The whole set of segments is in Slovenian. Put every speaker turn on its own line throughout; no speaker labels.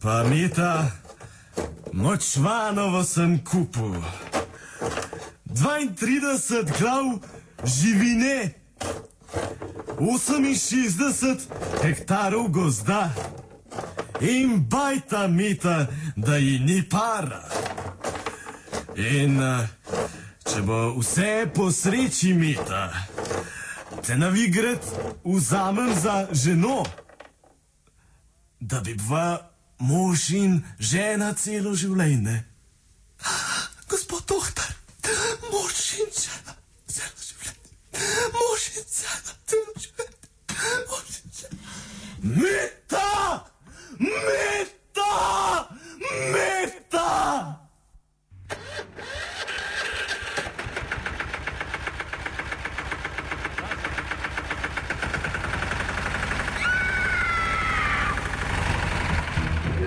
Pa meta, močvanovo sem kupil. 32 glav živine, 68 hektarov gozda in bajta meta, da ji ni para. In eh, če bo vse po sreči meta, te na vigret vzamem za ženo, da bi bila mož in žena celo življenje. Gospod doktor, mož in žena celo življenje. Mož in žena celo življenje. Mož in žena. Meta! Meta! Meta!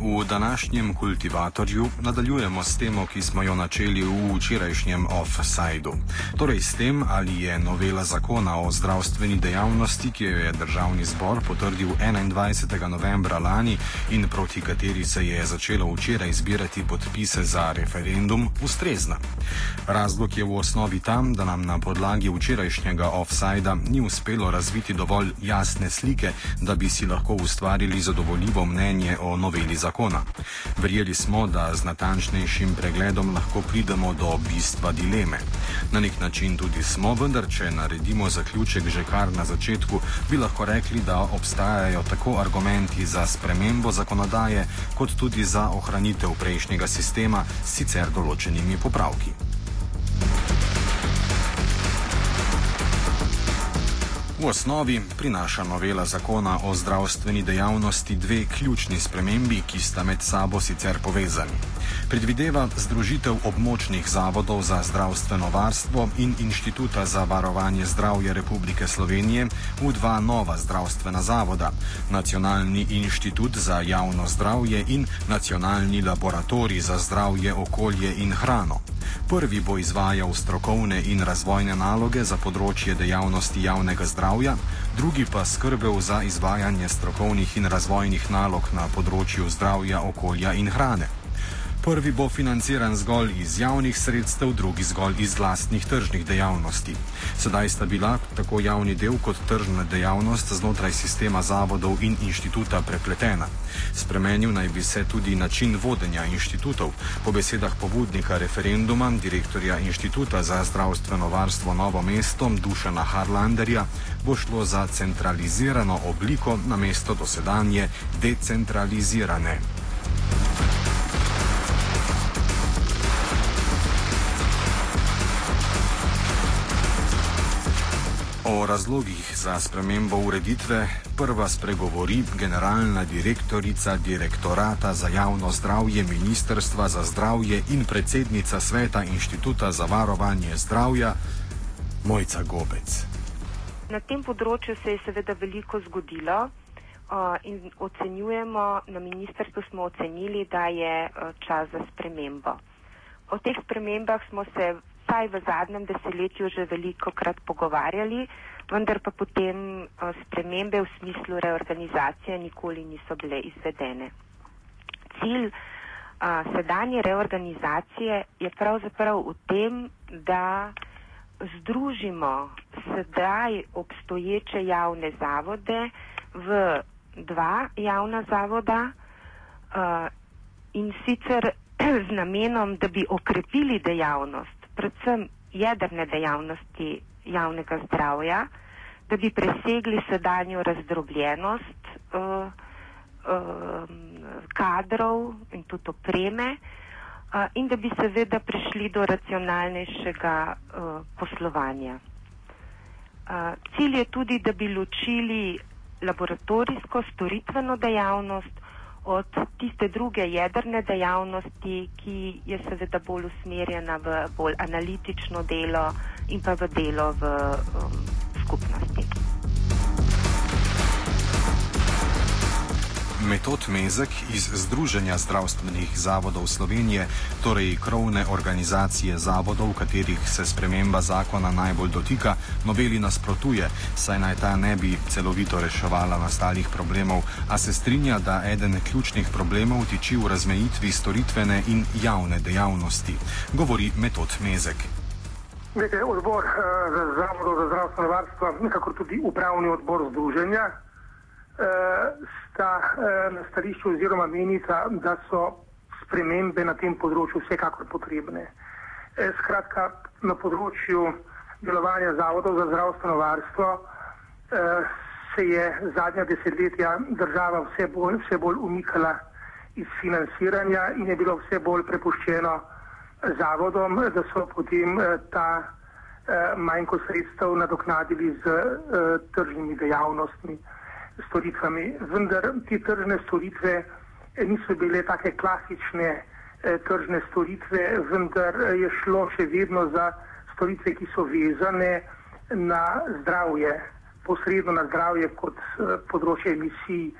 V današnjem kultivatorju nadaljujemo s temo, ki smo jo načeli v včerajšnjem off-sajdu. Torej s tem, ali je novela zakona o zdravstveni dejavnosti, ki jo je državni zbor potrdil 21. novembra lani in proti kateri se je začelo včeraj zbirati podpise za referendum, ustrezna. Razlog je v osnovi tam, da nam na podlagi včerajšnjega off-sajda ni uspelo razviti dovolj jasne slike, da bi si lahko ustvarili zadovoljivo mnenje o noveli zakona zakona. Verjeli smo, da z natančnejšim pregledom lahko pridemo do bistva dileme. Na nek način tudi smo, vendar če naredimo zaključek že kar na začetku, bi lahko rekli, da obstajajo tako argumenti za spremembo zakonodaje, kot tudi za ohranitev prejšnjega sistema s sicer določenimi popravki. V osnovi prinaša novela zakona o zdravstveni dejavnosti dve ključni spremembi, ki sta med sabo sicer povezani. Predvideva združitev območnih zavodov za zdravstveno varstvo in Inštituta za varovanje zdravja Republike Slovenije v dva nova zdravstvena zavoda: Nacionalni inštitut za javno zdravje in Nacionalni laboratorij za zdravje, okolje in hrano. Prvi bo izvajal strokovne in razvojne naloge za področje dejavnosti javnega zdravja, drugi pa skrbel za izvajanje strokovnih in razvojnih nalog na področju zdravja, okolja in hrane. Prvi bo financiran zgolj iz javnih sredstev, drugi zgolj iz lastnih tržnih dejavnosti. Sedaj sta bila tako javni del kot tržna dejavnost znotraj sistema zavodov in inštituta prepletena. Spremenil naj bi se tudi način vodenja inštitutov. Po besedah pobudnika referenduma, direktorja Inštituta za zdravstveno varstvo Novo mesto Dušana Harlanderja, bo šlo za centralizirano obliko namesto dosedanje decentralizirane. O razlogih za spremembo ureditve prva spregovori generalna direktorica direktorata za javno zdravje Ministrstva za zdravje in predsednica sveta Inštituta za varovanje zdravja Mojca Gobec.
Na tem področju se je seveda veliko zgodilo in ocenjujemo, na ministrstvu smo ocenili, da je čas za spremembo. O teh spremembah smo se vsaj v zadnjem desetletju že veliko krat pogovarjali, vendar pa potem uh, spremembe v smislu reorganizacije nikoli niso bile izvedene. Cilj uh, sedanje reorganizacije je pravzaprav v tem, da združimo sedaj obstoječe javne zavode v dva javna zavoda uh, in sicer z namenom, da bi okrepili dejavnost, predvsem jedrne dejavnosti javnega zdravja, da bi presegli sedanjo razdrobljenost uh, uh, kadrov in tudi opreme uh, in da bi seveda prišli do racionalnejšega uh, poslovanja. Uh, cilj je tudi, da bi ločili laboratorijsko storitveno dejavnost od tiste druge jedrne dejavnosti, ki je seveda bolj usmerjena v bolj analitično delo in pa v delo v um, skupnosti.
Metod Mezek iz Združenja zdravstvenih zavodov Slovenije, torej krovne organizacije zavodov, katerih se sprememba zakona najbolj dotika, noveli nasprotuje, saj naj ta ne bi celovito reševala nastalih problemov, a se strinja, da eden ključnih problemov tiči v razmejitvi storitvene in javne dejavnosti, govori Metod Mezek.
Nekaj odbor uh, za zavodov za zdravstveno varstvo, nekako tudi upravni odbor združenja, sta uh, na stališču oziroma menita, da so spremembe na tem področju vsekakor potrebne. E, skratka, na področju delovanja zavodov za zdravstveno varstvo uh, se je zadnja desetletja država vse bolj, vse bolj umikala iz financiranja in je bilo vse bolj prepuščeno zavodom, da so potem uh, ta uh, manjko sredstev nadoknadili z uh, tržnimi dejavnostmi storitvami, vendar te tržne storitve niso bile take klasične eh, tržne storitve, vendar je šlo še vedno za storitve, ki so vezane na zdravje, posredno na zdravje kot eh, področje emisij,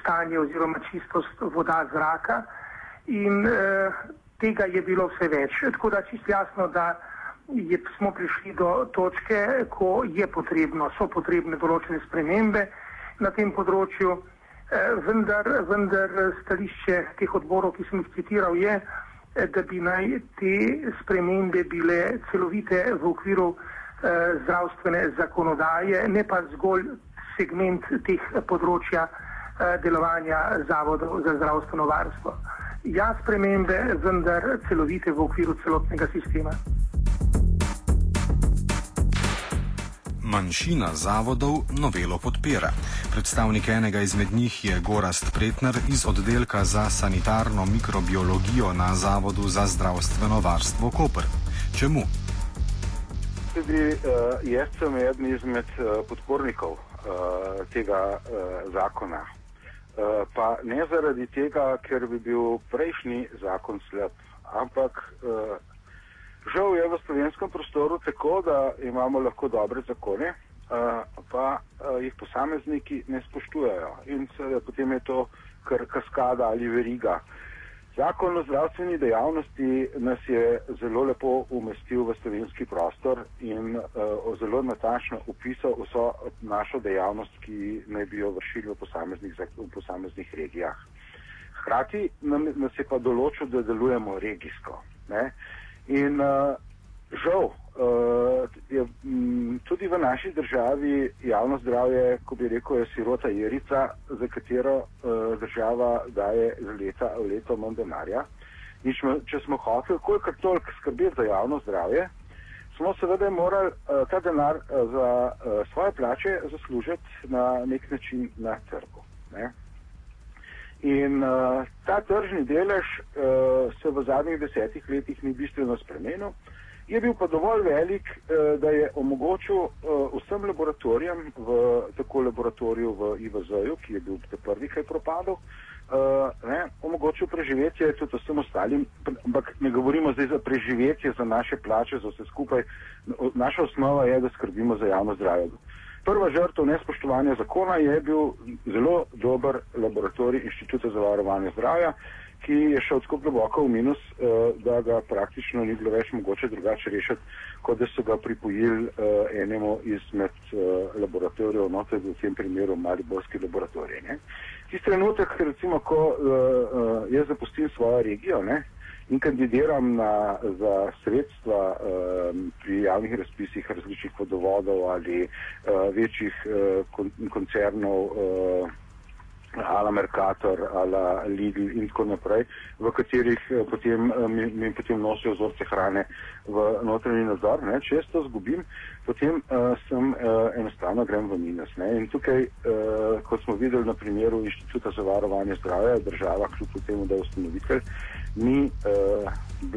stanje oziroma čistost voda, zraka in eh, tega je bilo vse več. Tako da čist jasno, da je, smo prišli do točke, ko je potrebno, so potrebne določene spremembe na tem področju, eh, vendar, vendar stališče teh odborov, ki sem jih citiral, je, eh, da bi naj te spremembe bile celovite v okviru eh, zdravstvene zakonodaje, ne pa zgolj segment teh področja delovanja zavodov za zdravstveno varstvo. Ja, spremembe, vendar celovite v okviru celotnega sistema.
Manjšina zavodov novelo podpira. Predstavnik enega izmed njih je Gorast Pretner iz oddelka za sanitarno mikrobiologijo na Zavodu za zdravstveno varstvo Koper. Čemu?
Tudi uh, jaz sem eden izmed uh, podpornikov uh, tega uh, zakona. Uh, pa ne zaradi tega, ker bi bil prejšnji zakon slab, ampak uh, Žal je v slovenskem prostoru tako, da imamo lahko dobre zakone, pa jih posamezniki ne spoštujejo in seveda potem je to kar kaskada ali veriga. Zakon o zdravstveni dejavnosti nas je zelo lepo umestil v slovenski prostor in uh, zelo natančno opisal vso našo dejavnost, ki naj bi jo vršili v posameznih, v posameznih regijah. Hkrati nam, nas je pa določil, da delujemo regijsko. Ne? In uh, žal, uh, je m, tudi v naši državi javno zdravje, ko bi rekel, je sirota jerica, za katero uh, država daje z leta v leto manj denarja. In šmo, če smo hoteli kolikor toliko skrbeti za javno zdravje, smo seveda morali uh, ta denar uh, za uh, svoje plače zaslužiti na nek način na trgu. Ne? In uh, ta tržni delež uh, se v zadnjih desetih letih ni bistveno spremenil, je bil pa dovolj velik, uh, da je omogočil uh, vsem laboratorijem, v, tako laboratoriju v IVZ-ju, ki je bil prvi, ki je propadel, uh, ne, omogočil preživetje tudi vsem ostalim, ampak ne govorimo zdaj za preživetje, za naše plače, za vse skupaj. Naša osnova je, da skrbimo za javno zdravje prva žrtev nespoštovanja zakona je bil zelo dober laboratorij Inštituta za varovanje zdravja, ki je šel tako globoko v minus, uh, da ga praktično ni bilo več mogoče drugače rešiti, kot da so ga pripojili uh, enemu izmed uh, laboratorijev, no to je v tem primeru Mariborski laboratorij. Tisti trenutek, recimo, ko jaz zapustim svojo regijo ne, in kandidiram na, za sredstva um, pri javnih razpisih različnih vodovodov ali uh, večjih uh, kon koncernov. Uh, ala Mercator, ala Lidl in tako naprej, v katerih potem, mi, mi potem nosijo vzorce hrane v notranji nadzor. Ne. Če jaz to zgubim, potem uh, sem uh, enostavno grem v minus. Ne. In tukaj, uh, kot smo videli na primeru Inštituta za varovanje zdravja, država, kljub temu, da je ustanovitelj, ni, uh,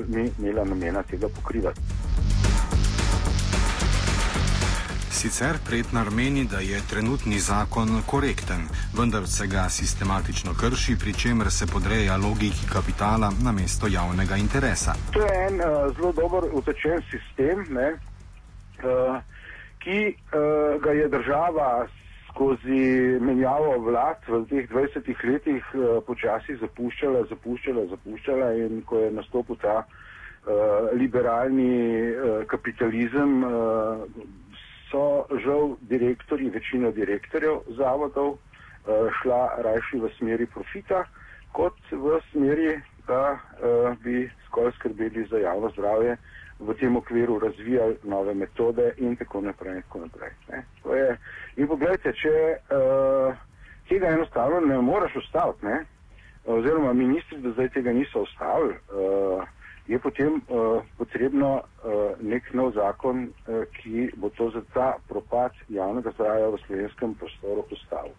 ni imela namena tega pokrivati.
Sicer Pretnar meni, da je trenutni zakon korekten, vendar se ga sistematično krši, pri čemer se podreja logiki kapitala na mesto javnega interesa.
To je en uh, zelo dober utečen sistem, ne, uh, ki uh, ga je država skozi menjavo vlad v teh 20 letih uh, počasi zapuščala, zapuščala, zapuščala in ko je nastopil ta uh, liberalni uh, kapitalizem, uh, so žal direktori, večina direktorjev zavodov uh, šla rajši v smeri profita, kot v smeri, da uh, bi skoraj skrbeli za javno zdravje, v tem okviru razvijali nove metode in tako naprej. In, tako naprej je, in pogledajte, če uh, tega enostavno ne moreš ustaviti, ne? oziroma ministri do zdaj tega niso ustavili. Uh, je potem uh, potrebno uh, nek nov zakon, uh, ki bo to za ta propad javnega zdravja v slovenskem prostoru postavil.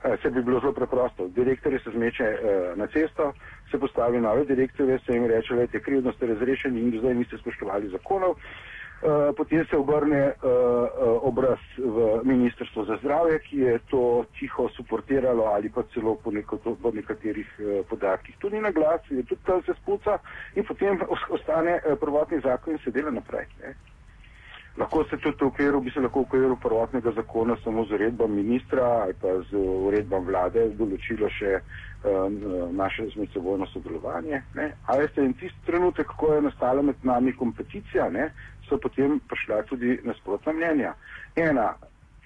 Vse bi bilo zelo preprosto. Direktorje se zmeče uh, na cesto, se postavi nove direktorje, se jim reče, da je krivdno ste razrešeni in do zdaj niste spoštovali zakonov. Uh, potem se obrne uh, obraz v Ministrstvo za zdravje, ki je to tiho suportiralo ali pa celo po, neko, po nekaterih uh, podatkih. Tudi na glas je tudi tam se spuca in potem ostane prvotni zakon in se dela naprej. Ne. Lahko se tudi v okviru, bi se lahko v okviru prvotnega zakona samo z uredbam ministra ali pa z uredbam vlade določilo še naše medsebojno sodelovanje. Ne. A veste, in tisti trenutek, ko je nastala med nami kompeticija, ne, so potem prišla tudi nasprotna mnenja. Ena,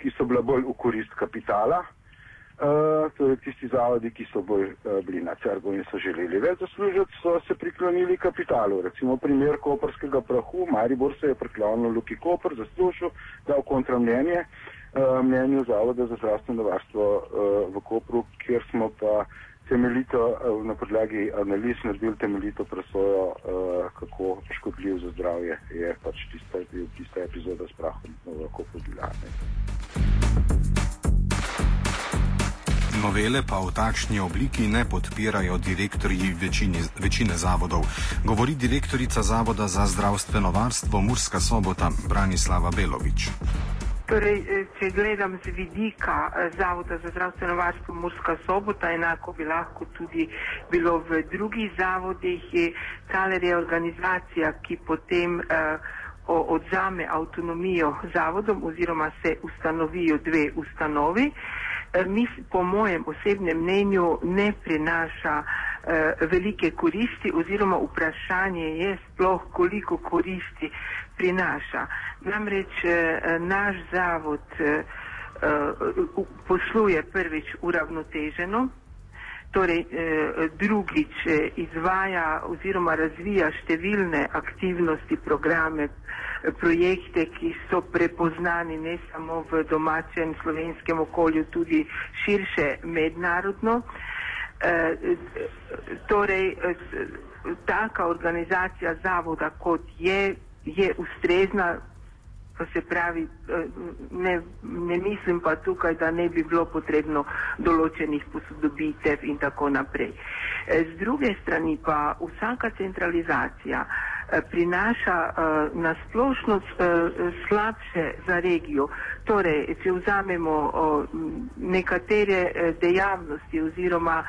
ki so bila bolj v korist kapitala, uh, to je tisti zavodi, ki so bolj uh, bili na trgu in so želeli več zaslužiti, so se priklonili kapitalu. Recimo primer koperskega prahu, Maribor se je priklonil Luki Koper, zaslužil, dal kontra mnenje, uh, mnenju Zavoda za zdravstveno varstvo uh, v Kopru, kjer smo pa temeljito eh, na podlagi analiz naredili temeljito presojo, uh, kako škodljiv za zdravje je pač tista, tista epizoda s prahom lahko podila.
Novele pa v takšni obliki ne podpirajo direktorji večine, večine zavodov, govori direktorica Zavoda za zdravstveno varstvo Murska sobota Branislava Belovič.
Torej, eh, če gledam z vidika eh, Zavoda za zdravstveno varstvo Murska sobota, enako bi lahko tudi bilo v drugih zavodih, je ta reorganizacija, ki potem eh, odzame avtonomijo zavodom oziroma se ustanovijo dve ustanovi, eh, mi po mojem osebnem mnenju ne prinaša eh, velike koristi oziroma vprašanje je sploh koliko koristi prinaša. Namreč eh, naš zavod eh, eh, posluje prvič uravnoteženo, torej drugič izvaja oziroma razvija številne aktivnosti, programe, projekte, ki so prepoznani ne samo v domačem slovenskem okolju, tudi širše mednarodno. Torej, taka organizacija zavoda, kot je je ustrezna, to se pravi, eh, ne, ne mislim pa tukaj, da ne bi bilo potrebno določenih posodobitev in tako naprej. Eh, z druge strani pa vsaka centralizacija eh, prinaša na splošno slabše za regijo. Torej, če vzamemo nekatere dejavnosti oziroma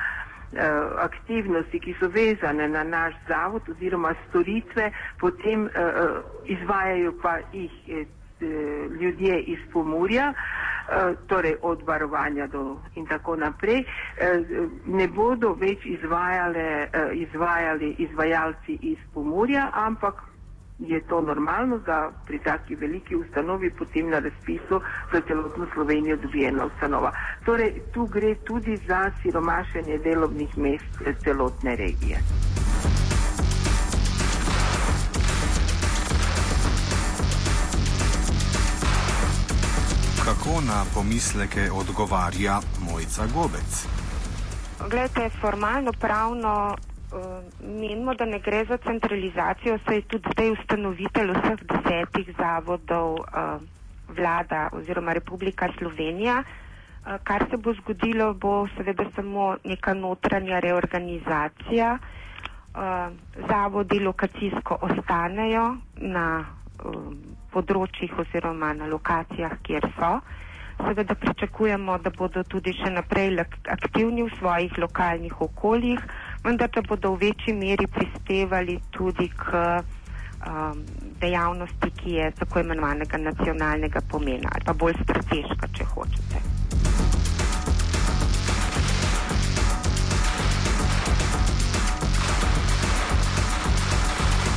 aktivnosti, ki so vezane na naš zavod oziroma storitve, potem uh, izvajajo pa jih ljudje iz Pomurja, torej od varovanja do in tako naprej, ne bodo več izvajale, izvajali izvajalci iz Pomurja, ampak je to normalno, da pri taki veliki ustanovi potem na razpisu za celotno Slovenijo dobi ena ustanova. Torej, tu gre tudi za siromašenje delovnih mest eh, celotne regije.
Kako na pomisleke odgovarja Mojca Gobec?
Glede, formalno pravno menimo, da ne gre za centralizacijo, saj je tudi zdaj ustanovitelj vseh desetih zavodov uh, vlada oziroma Republika Slovenija. Uh, kar se bo zgodilo, bo seveda samo neka notranja reorganizacija. Uh, zavodi lokacijsko ostanejo na področjih oziroma na lokacijah, kjer so. Seveda pričakujemo, da bodo tudi še naprej aktivni v svojih lokalnih okoljih, vendar da bodo v večji meri prispevali tudi k um, dejavnosti, ki je tako imenovanega nacionalnega pomena ali pa bolj strateška, če hočete.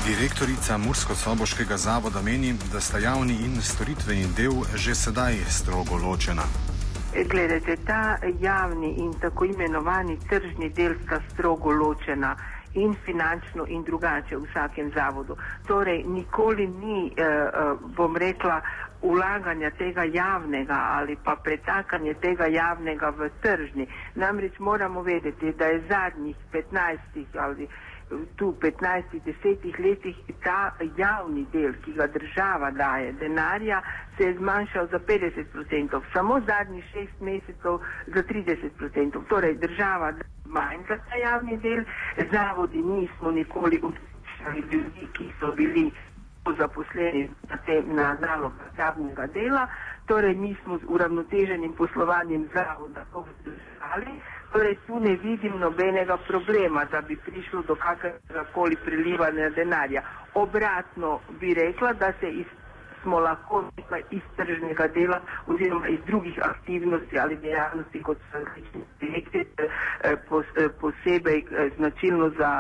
Direktorica Mursko-Soboškega zavoda meni, da sta javni in storitveni del že sedaj strogo ločena.
Gledajte, ta javni in tako imenovani tržni del sta strogo ločena in finančno in drugače v vsakem zavodu. Torej, nikoli ni, eh, eh, bom rekla, ulaganja tega javnega ali pa pretakanje tega javnega v tržni. Namreč moramo vedeti, da je zadnjih 15 ali tu 15-10 letih ta javni del, ki ga država daje, denarja, se je zmanjšal za 50%, samo zadnjih šest mesecev za 30%. Torej, država manj za ta javni del, zavodi nismo nikoli učili ljudi, ki so bili zaposleni na, tem, na nalogah javnega dela, torej nismo z uravnoteženim poslovanjem zavoda to vzdržali. Torej, tu ne vidim nobenega problema, da bi prišlo do kakršnega koli prilivanja denarja. Obratno bi rekla, da se iz smo lahko iz tržnega dela oziroma iz drugih aktivnosti ali dejavnosti, kot so različni projekti, eh, eh, posebej eh, značilno za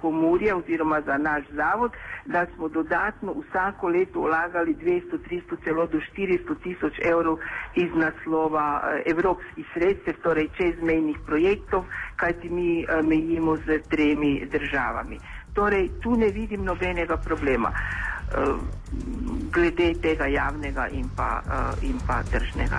pomurje oziroma za naš zavod, da smo dodatno vsako leto vlagali 200, 300, celo do 400 tisoč evrov iz naslova evropskih sredstev, torej čezmejnih projektov, kajti mi mejimo z tremi državami. Torej, tu ne vidim nobenega problema. Eh, glede tega javnega in pa, uh, in pa tržnega.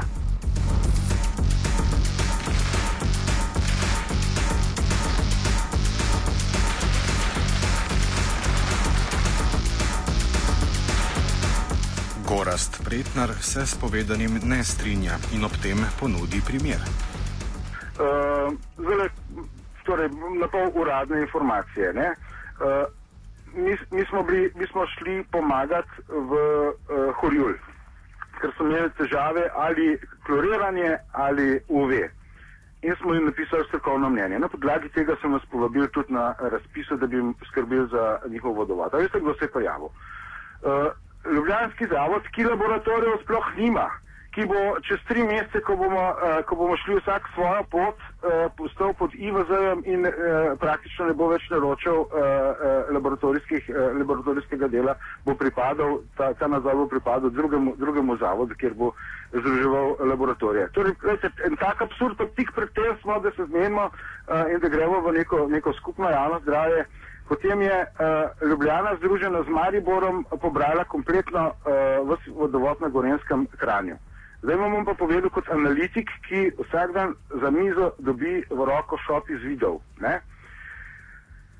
Gorast Pretnar se s povedanim ne strinja in ob tem ponudi primer.
Uh, zelo, torej, na pol uradne informacije. Uh, mi, mi, smo bili, mi smo šli pomagati v uh, Horjul, ker smo imeli težave ali kloriranje ali UV. In smo jim napisali strokovno mnenje. Na podlagi tega sem vas povabil tudi na razpisu, da bi jim skrbel za njihov vodovod. Veste, kdo se je pojavil? Uh, Ljubljanski zavod, ki laboratorijev sploh nima ki bo čez tri mesece, ko bomo, uh, ko bomo šli vsak svojo pot, uh, postal pod IVZ-jem in uh, praktično ne bo več naročal uh, uh, laboratorijskih, uh, laboratorijskega dela, bo pripadal, ta, ta nazor bo pripadal drugemu, drugemu zavodu, kjer bo združeval laboratorije. Torej, vete, en tak absurd, pa tik pred tem smo, da se zmenimo uh, in da gremo v neko, neko skupno javno zdravje. Potem je uh, Ljubljana združena z Mariborom pobrala kompletno uh, vodovod na Gorenskem kranju. Zdaj vam pa povedal kot analitik, ki vsak dan za mizo dobi v roko šop iz videov. Ne?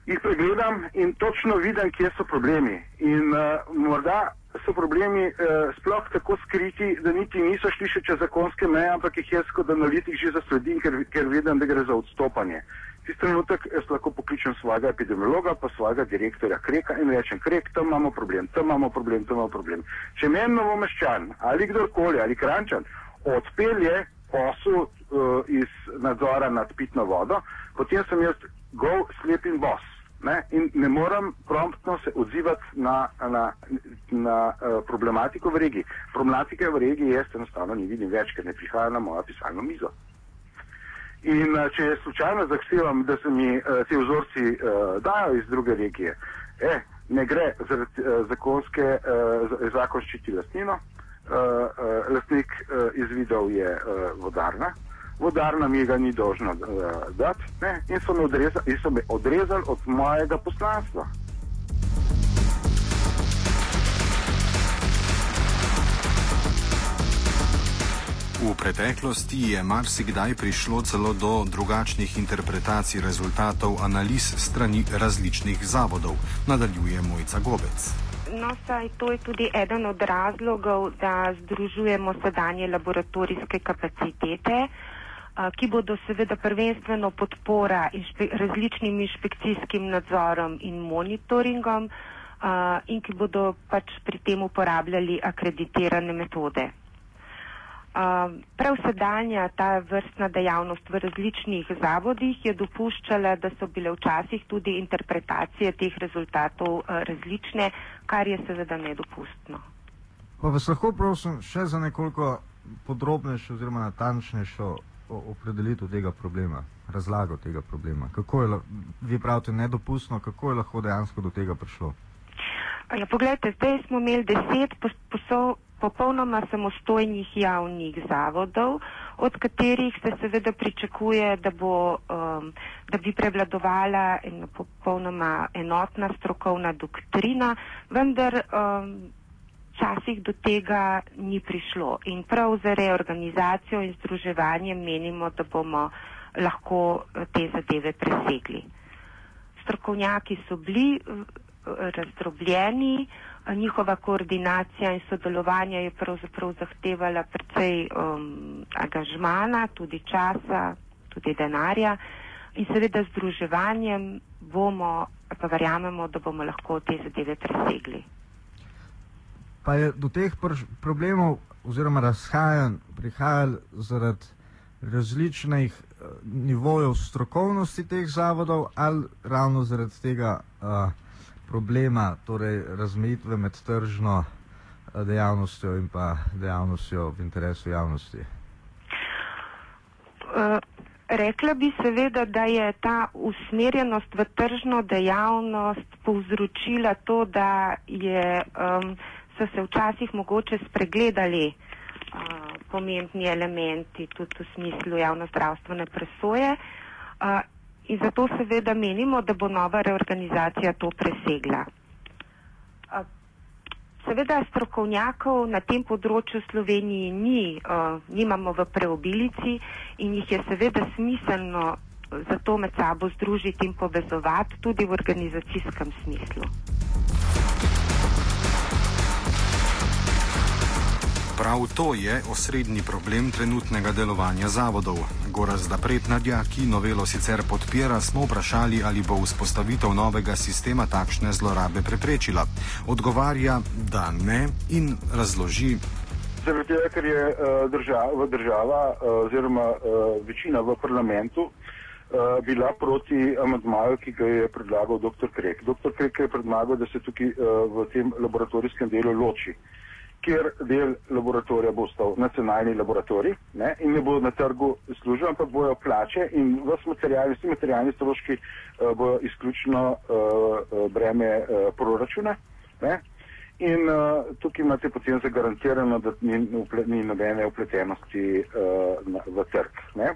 Ih pregledam in točno vidim, kje so problemi. In uh, morda so problemi uh, sploh tako skriti, da niti niso šli še čez zakonske meje, ampak jih jaz kot analitik že zasledim, ker, ker vidim, da gre za odstopanje. Tisti trenutek jaz lahko pokličem svojega epidemiologa, pa svojega direktorja Kreka in rečem, Krek, tam imamo problem, tam imamo problem, tam imamo problem. Če meni novo meščan ali kdorkoli ali krančan odpelje posel uh, iz nadzora nad pitno vodo, potem sem jaz go, slep in boss. Ne? In ne moram promptno se odzivati na, na, na uh, problematiko v regiji. Problematike v regiji jaz enostavno ne vidim več, ker ne prihaja na mojo pisalno mizo. In uh, če slučajno zahtevam, da se mi uh, ti vzorci uh, dajo iz druge regije, eh, ne gre zaradi uh, zakonske, uh, zakon ščiti lastnino. Uh, uh, lastnik uh, izvidel je uh, vodarna, vodarna mi ga ni dolžna uh, dati ne? in so me odrezali odrezal od mojega poslanstva.
V preteklosti je marsikdaj prišlo celo do drugačnih interpretacij rezultatov analiz strani različnih zavodov, nadaljuje Mojca Gobec.
No, saj to je tudi eden od razlogov, da združujemo sedanje laboratorijske kapacitete, ki bodo seveda prvenstveno podpora inšpe različnim inšpekcijskim nadzorom in monitoringom in ki bodo pač pri tem uporabljali akreditirane metode. Prav sedanja ta vrstna dejavnost v različnih zavodih je dopuščala, da so bile včasih tudi interpretacije teh rezultatov različne, kar je seveda nedopustno.
Pa vas lahko prosim še za nekoliko podrobnejšo oziroma natančnejšo opredelitev tega problema, razlago tega problema. Kako je, vi pravite, nedopustno, kako je lahko dejansko do tega prišlo?
Ja, poglejte, zdaj smo imeli deset posov popolnoma samostojnih javnih zavodov, od katerih se seveda pričakuje, da, bo, um, da bi prevladovala ena popolnoma enotna strokovna doktrina, vendar um, včasih do tega ni prišlo. In prav za reorganizacijo in združevanje menimo, da bomo lahko eh, te zadeve presegli. Strokovnjaki so bili razdrobljeni, njihova koordinacija in sodelovanje je pravzaprav zahtevala precej um, angažmana, tudi časa, tudi denarja in seveda združevanjem bomo, pa verjamemo, da bomo lahko te zadeve presegli.
Pa je do teh pr problemov oziroma razhajanj prihajalo zaradi različnih uh, nivojev strokovnosti teh zavodov ali ravno zaradi tega uh, problema, torej razmejitve med tržno eh, dejavnostjo in pa dejavnostjo v interesu javnosti?
Uh, rekla bi seveda, da je ta usmerjenost v tržno dejavnost povzročila to, da je, um, so se včasih mogoče spregledali uh, pomembni elementi tudi v smislu javno-zdravstvene presoje. Uh, in zato seveda menimo, da bo nova reorganizacija to presegla. Seveda strokovnjakov na tem področju v Sloveniji ni, nimamo v preobilici in jih je seveda smiselno zato med sabo združiti in povezovati tudi v organizacijskem smislu.
Prav to je osrednji problem trenutnega delovanja zavodov. Gorazda Pretnadja, ki novelo sicer podpira, smo vprašali, ali bo vzpostavitev novega sistema takšne zlorabe preprečila. Odgovarja, da ne in razloži.
Zaradi tega, ker je uh, država, država uh, oziroma uh, večina v parlamentu uh, bila proti amadmaju, ki ga je predlagal dr. Krek. Dr. Krek je predlagal, da se tukaj uh, v tem laboratorijskem delu loči. Uh, kjer del laboratorija bo ostal nacionalni laboratorij ne, in ne bo na trgu služil, ampak bojo plače in vsi materialni, vsi materialni stroški uh, bojo izključno uh, breme uh, proračuna. Ne. In uh, tukaj imate potem zagarantirano, da ni, ni nobene upletenosti uh, na, v trg. Ne.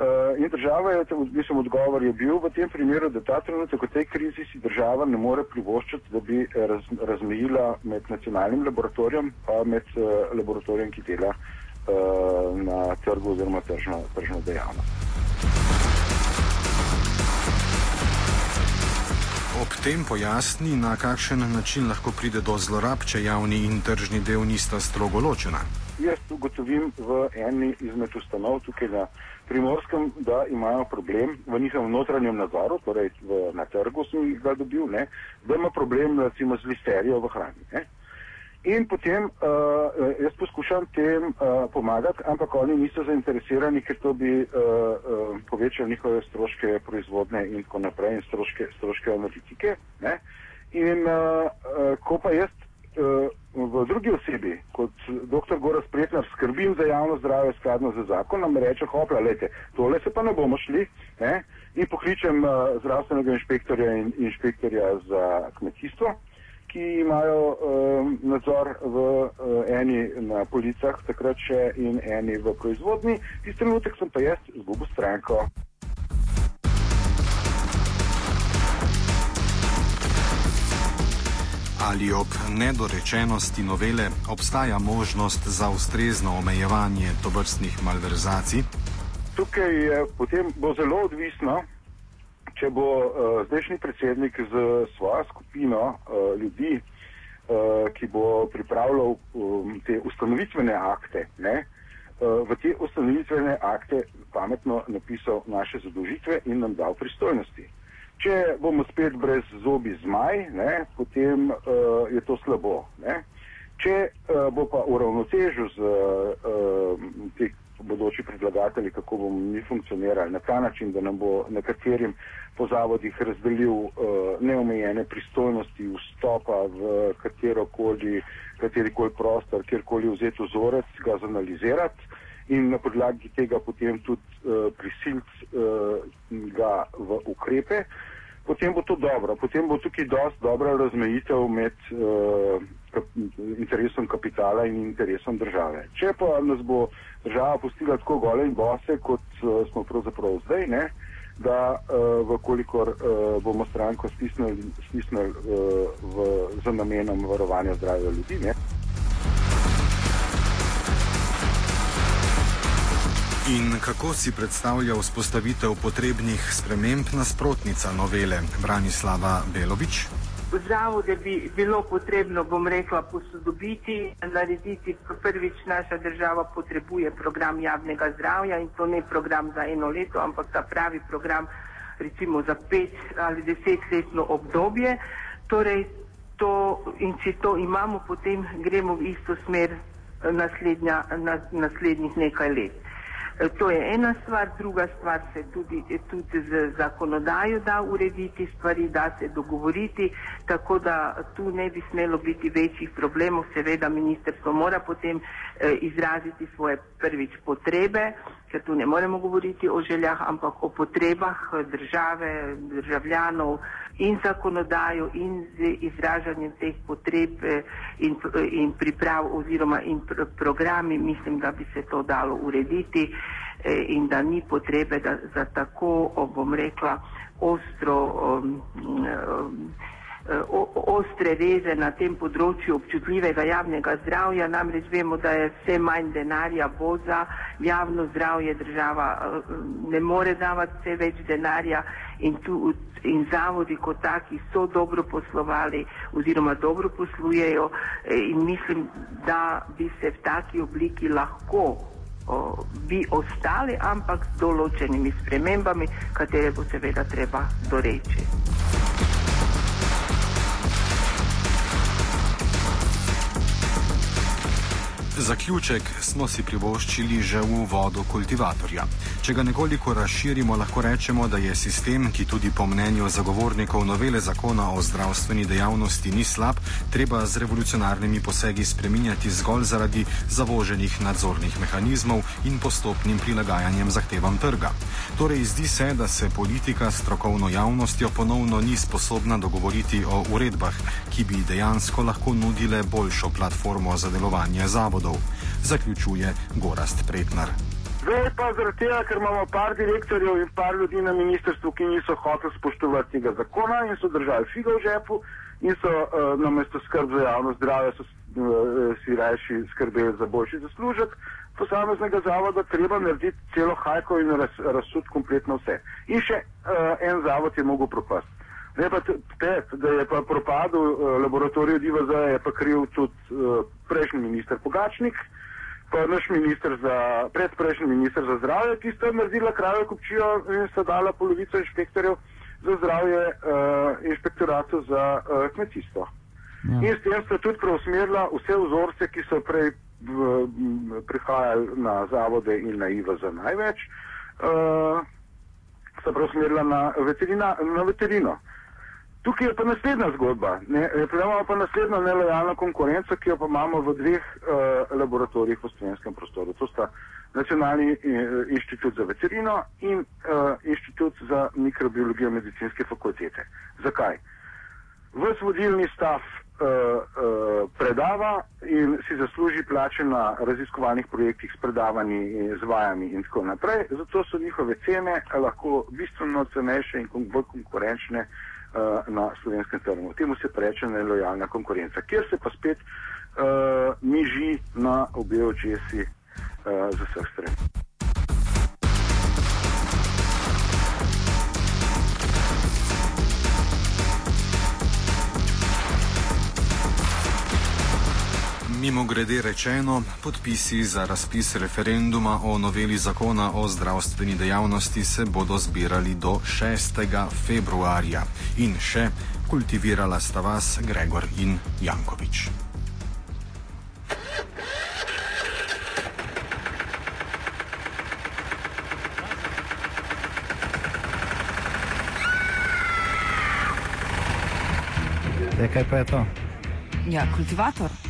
Uh, in država je, mislim, odgovor je bil v tem primeru, da ta trenutek v tej krizi si država ne more privoščiti, da bi raz, razmejila med nacionalnim laboratorijem pa med uh, laboratorijem, ki dela uh, na trgu oziroma tržno, tržno dejavnost.
Ob tem pojasni, na kakšen način lahko pride do zlorab, če javni in tržni del nista strogo ločena.
Jaz ugotovim v eni izmed ustanov tukaj na primorskem, da imajo problem v njihovem notranjem nadzoru, torej v, na trgu sem ga dobil, ne, da ima problem recimo z listerijo v hrani. Ne. In potem uh, jaz poskušam tem uh, pomagati, ampak oni niso zainteresirani, ker to bi uh, uh, povečalo njihove stroške proizvodne in tako naprej in stroške, stroške analitike. Ne. In uh, uh, ko pa jaz v drugi osebi, kot dr. Goras Pretnar, skrbim za javno zdravje skladno z zakonom, reče, hopla, lete, tole se pa ne bomo šli ne? in pokličem uh, zdravstvenega inšpektorja in inšpektorja za kmetijstvo, ki imajo um, nadzor v uh, eni na policah takrat še in eni v proizvodni. Tisti trenutek sem pa jaz izgubil stranko.
Ali ob nedorečenosti novele obstaja možnost za ustrezno omejevanje tovrstnih malverzacij?
Tukaj je potem bo zelo odvisno, če bo uh, zdajšnji predsednik z svojo skupino uh, ljudi, uh, ki bo pripravljal um, te ustanovitvene akte, ne, uh, v te ustanovitvene akte pametno napisal naše zadolžitve in nam dal pristojnosti. Če bomo spet brez zobi zmaj, ne, potem uh, je to slabo. Ne. Če uh, bo pa uravnotežil z uh, te bodoči predlagatelji, kako bomo mi funkcionirali na ta način, da nam bo nekaterim po zavodih razdelil uh, neomejene pristojnosti vstopa v katerokoli, katerikoli prostor, kjerkoli vzeti vzorec, ga zanalizirati in na podlagi tega potem tudi uh, prisilc uh, ga v ukrepe. Potem bo to dobro. Potem bo tukaj dosti dobra razmejitev med uh, kap interesom kapitala in interesom države. Če pa nas bo država pustila tako gole in bose, kot uh, smo pravzaprav zdaj, ne, da uh, vkolikor uh, bomo stranko stisnili, stisnili uh, v, za namenom varovanja zdravja ljudi. Ne.
In kako si predstavlja vzpostavitev potrebnih sprememb nasprotnica novele Branislava Belovič?
Zavode bi bilo potrebno, bom rekla, posodobiti, narediti. Prvič naša država potrebuje program javnega zdravja in to ne program za eno leto, ampak ta pravi program recimo za pet ali desetletno obdobje. Torej, to, in če to imamo, potem gremo v isto smer naslednja, na, naslednjih nekaj let. To je ena stvar, druga stvar se tudi, tudi z zakonodajo da urediti stvari, da se dogovoriti, tako da tu ne bi smelo biti večjih problemov. Seveda ministrstvo mora potem eh, izraziti svoje prvič potrebe, ker tu ne moremo govoriti o željah, ampak o potrebah države, državljanov in zakonodajo in z izražanjem teh potreb eh, in, in priprav oziroma in pr programi, mislim, da bi se to dalo urediti eh, in da ni potrebe da, za tako, bom rekla, ostro. Um, um, ostre reze na tem področju občutljivega javnega zdravja, namreč vemo, da je vse manj denarja bo za javno zdravje, država ne more davati vse več denarja in, tu, in zavodi kot taki so dobro poslovali oziroma dobro poslujejo in mislim, da bi se v taki obliki lahko o, bi ostali, ampak z določenimi spremembami, katere bo seveda treba doreči.
Zaključek smo si privoščili že v vodu kultivatorja. Če ga nekoliko razširimo, lahko rečemo, da je sistem, ki tudi po mnenju zagovornikov novele zakona o zdravstveni dejavnosti ni slab, treba z revolucionarnimi posegi spreminjati zgolj zaradi zavoženih nadzornih mehanizmov in postopnim prilagajanjem zahtevam trga. Torej, zdi se, da se politika s strokovno javnostjo ponovno ni sposobna dogovoriti o uredbah, ki bi dejansko lahko nudile boljšo platformo za delovanje zavodov zavodov, zaključuje Gorast Pretnar.
Zdaj pa zaradi tega, ker imamo par direktorjev in par ljudi na ministrstvu, ki niso hoteli spoštovati tega zakona in so držali figo v žepu in so uh, namesto skrb za javno zdravje so, uh, si rajši skrbeli za boljši zaslužek posameznega zavoda, treba narediti celo hajko in raz, razsud kompletno vse. In še uh, en zavod je mogel propasti. Ne pa te, da je pa propadel uh, laboratorij DVZ, je pa kriv tudi uh, prejšnji minister Pogačnik, pa naš minister za, predprejšnji minister za zdravje, ki sta naredila krave kupčijo in sta dala polovico inšpektorjev za zdravje uh, inšpektoratu za uh, kmetijstvo. Ja. In s tem sta tudi preusmerila vse vzorce, ki so prej v, m, prihajali na zavode in na IVZ največ, uh, sta preusmerila na, veterina, na veterino. Tukaj je pa naslednja zgodba. Imamo pa naslednjo nelojalno konkurenco, ki jo pa imamo v dveh uh, laboratorijih v slovenskem prostoru. To sta Nacionalni uh, inštitut za veterino in uh, Inštitut za mikrobiologijo medicinske fakultete. Zakaj? Ves vodilni stav uh, uh, predava in si zasluži plače na raziskovalnih projektih s predavanji in izvajami in tako naprej. Zato so njihove cene lahko bistveno cenejše in bolj konkurenčne
uh, na slovenskem trgu. Temu se reče nelojalna konkurenca, kjer se pa spet uh, miži na obe očesi uh, z vseh strani.
Mimo grede rečeno, podpisi za razpis referenduma o noveli zakona o zdravstveni dejavnosti se bodo zbirali do 6. februarja in še kultivirala sta vas Gregor in Jankovič.
Zdaj, kaj pa je to?
Ja, kultivator.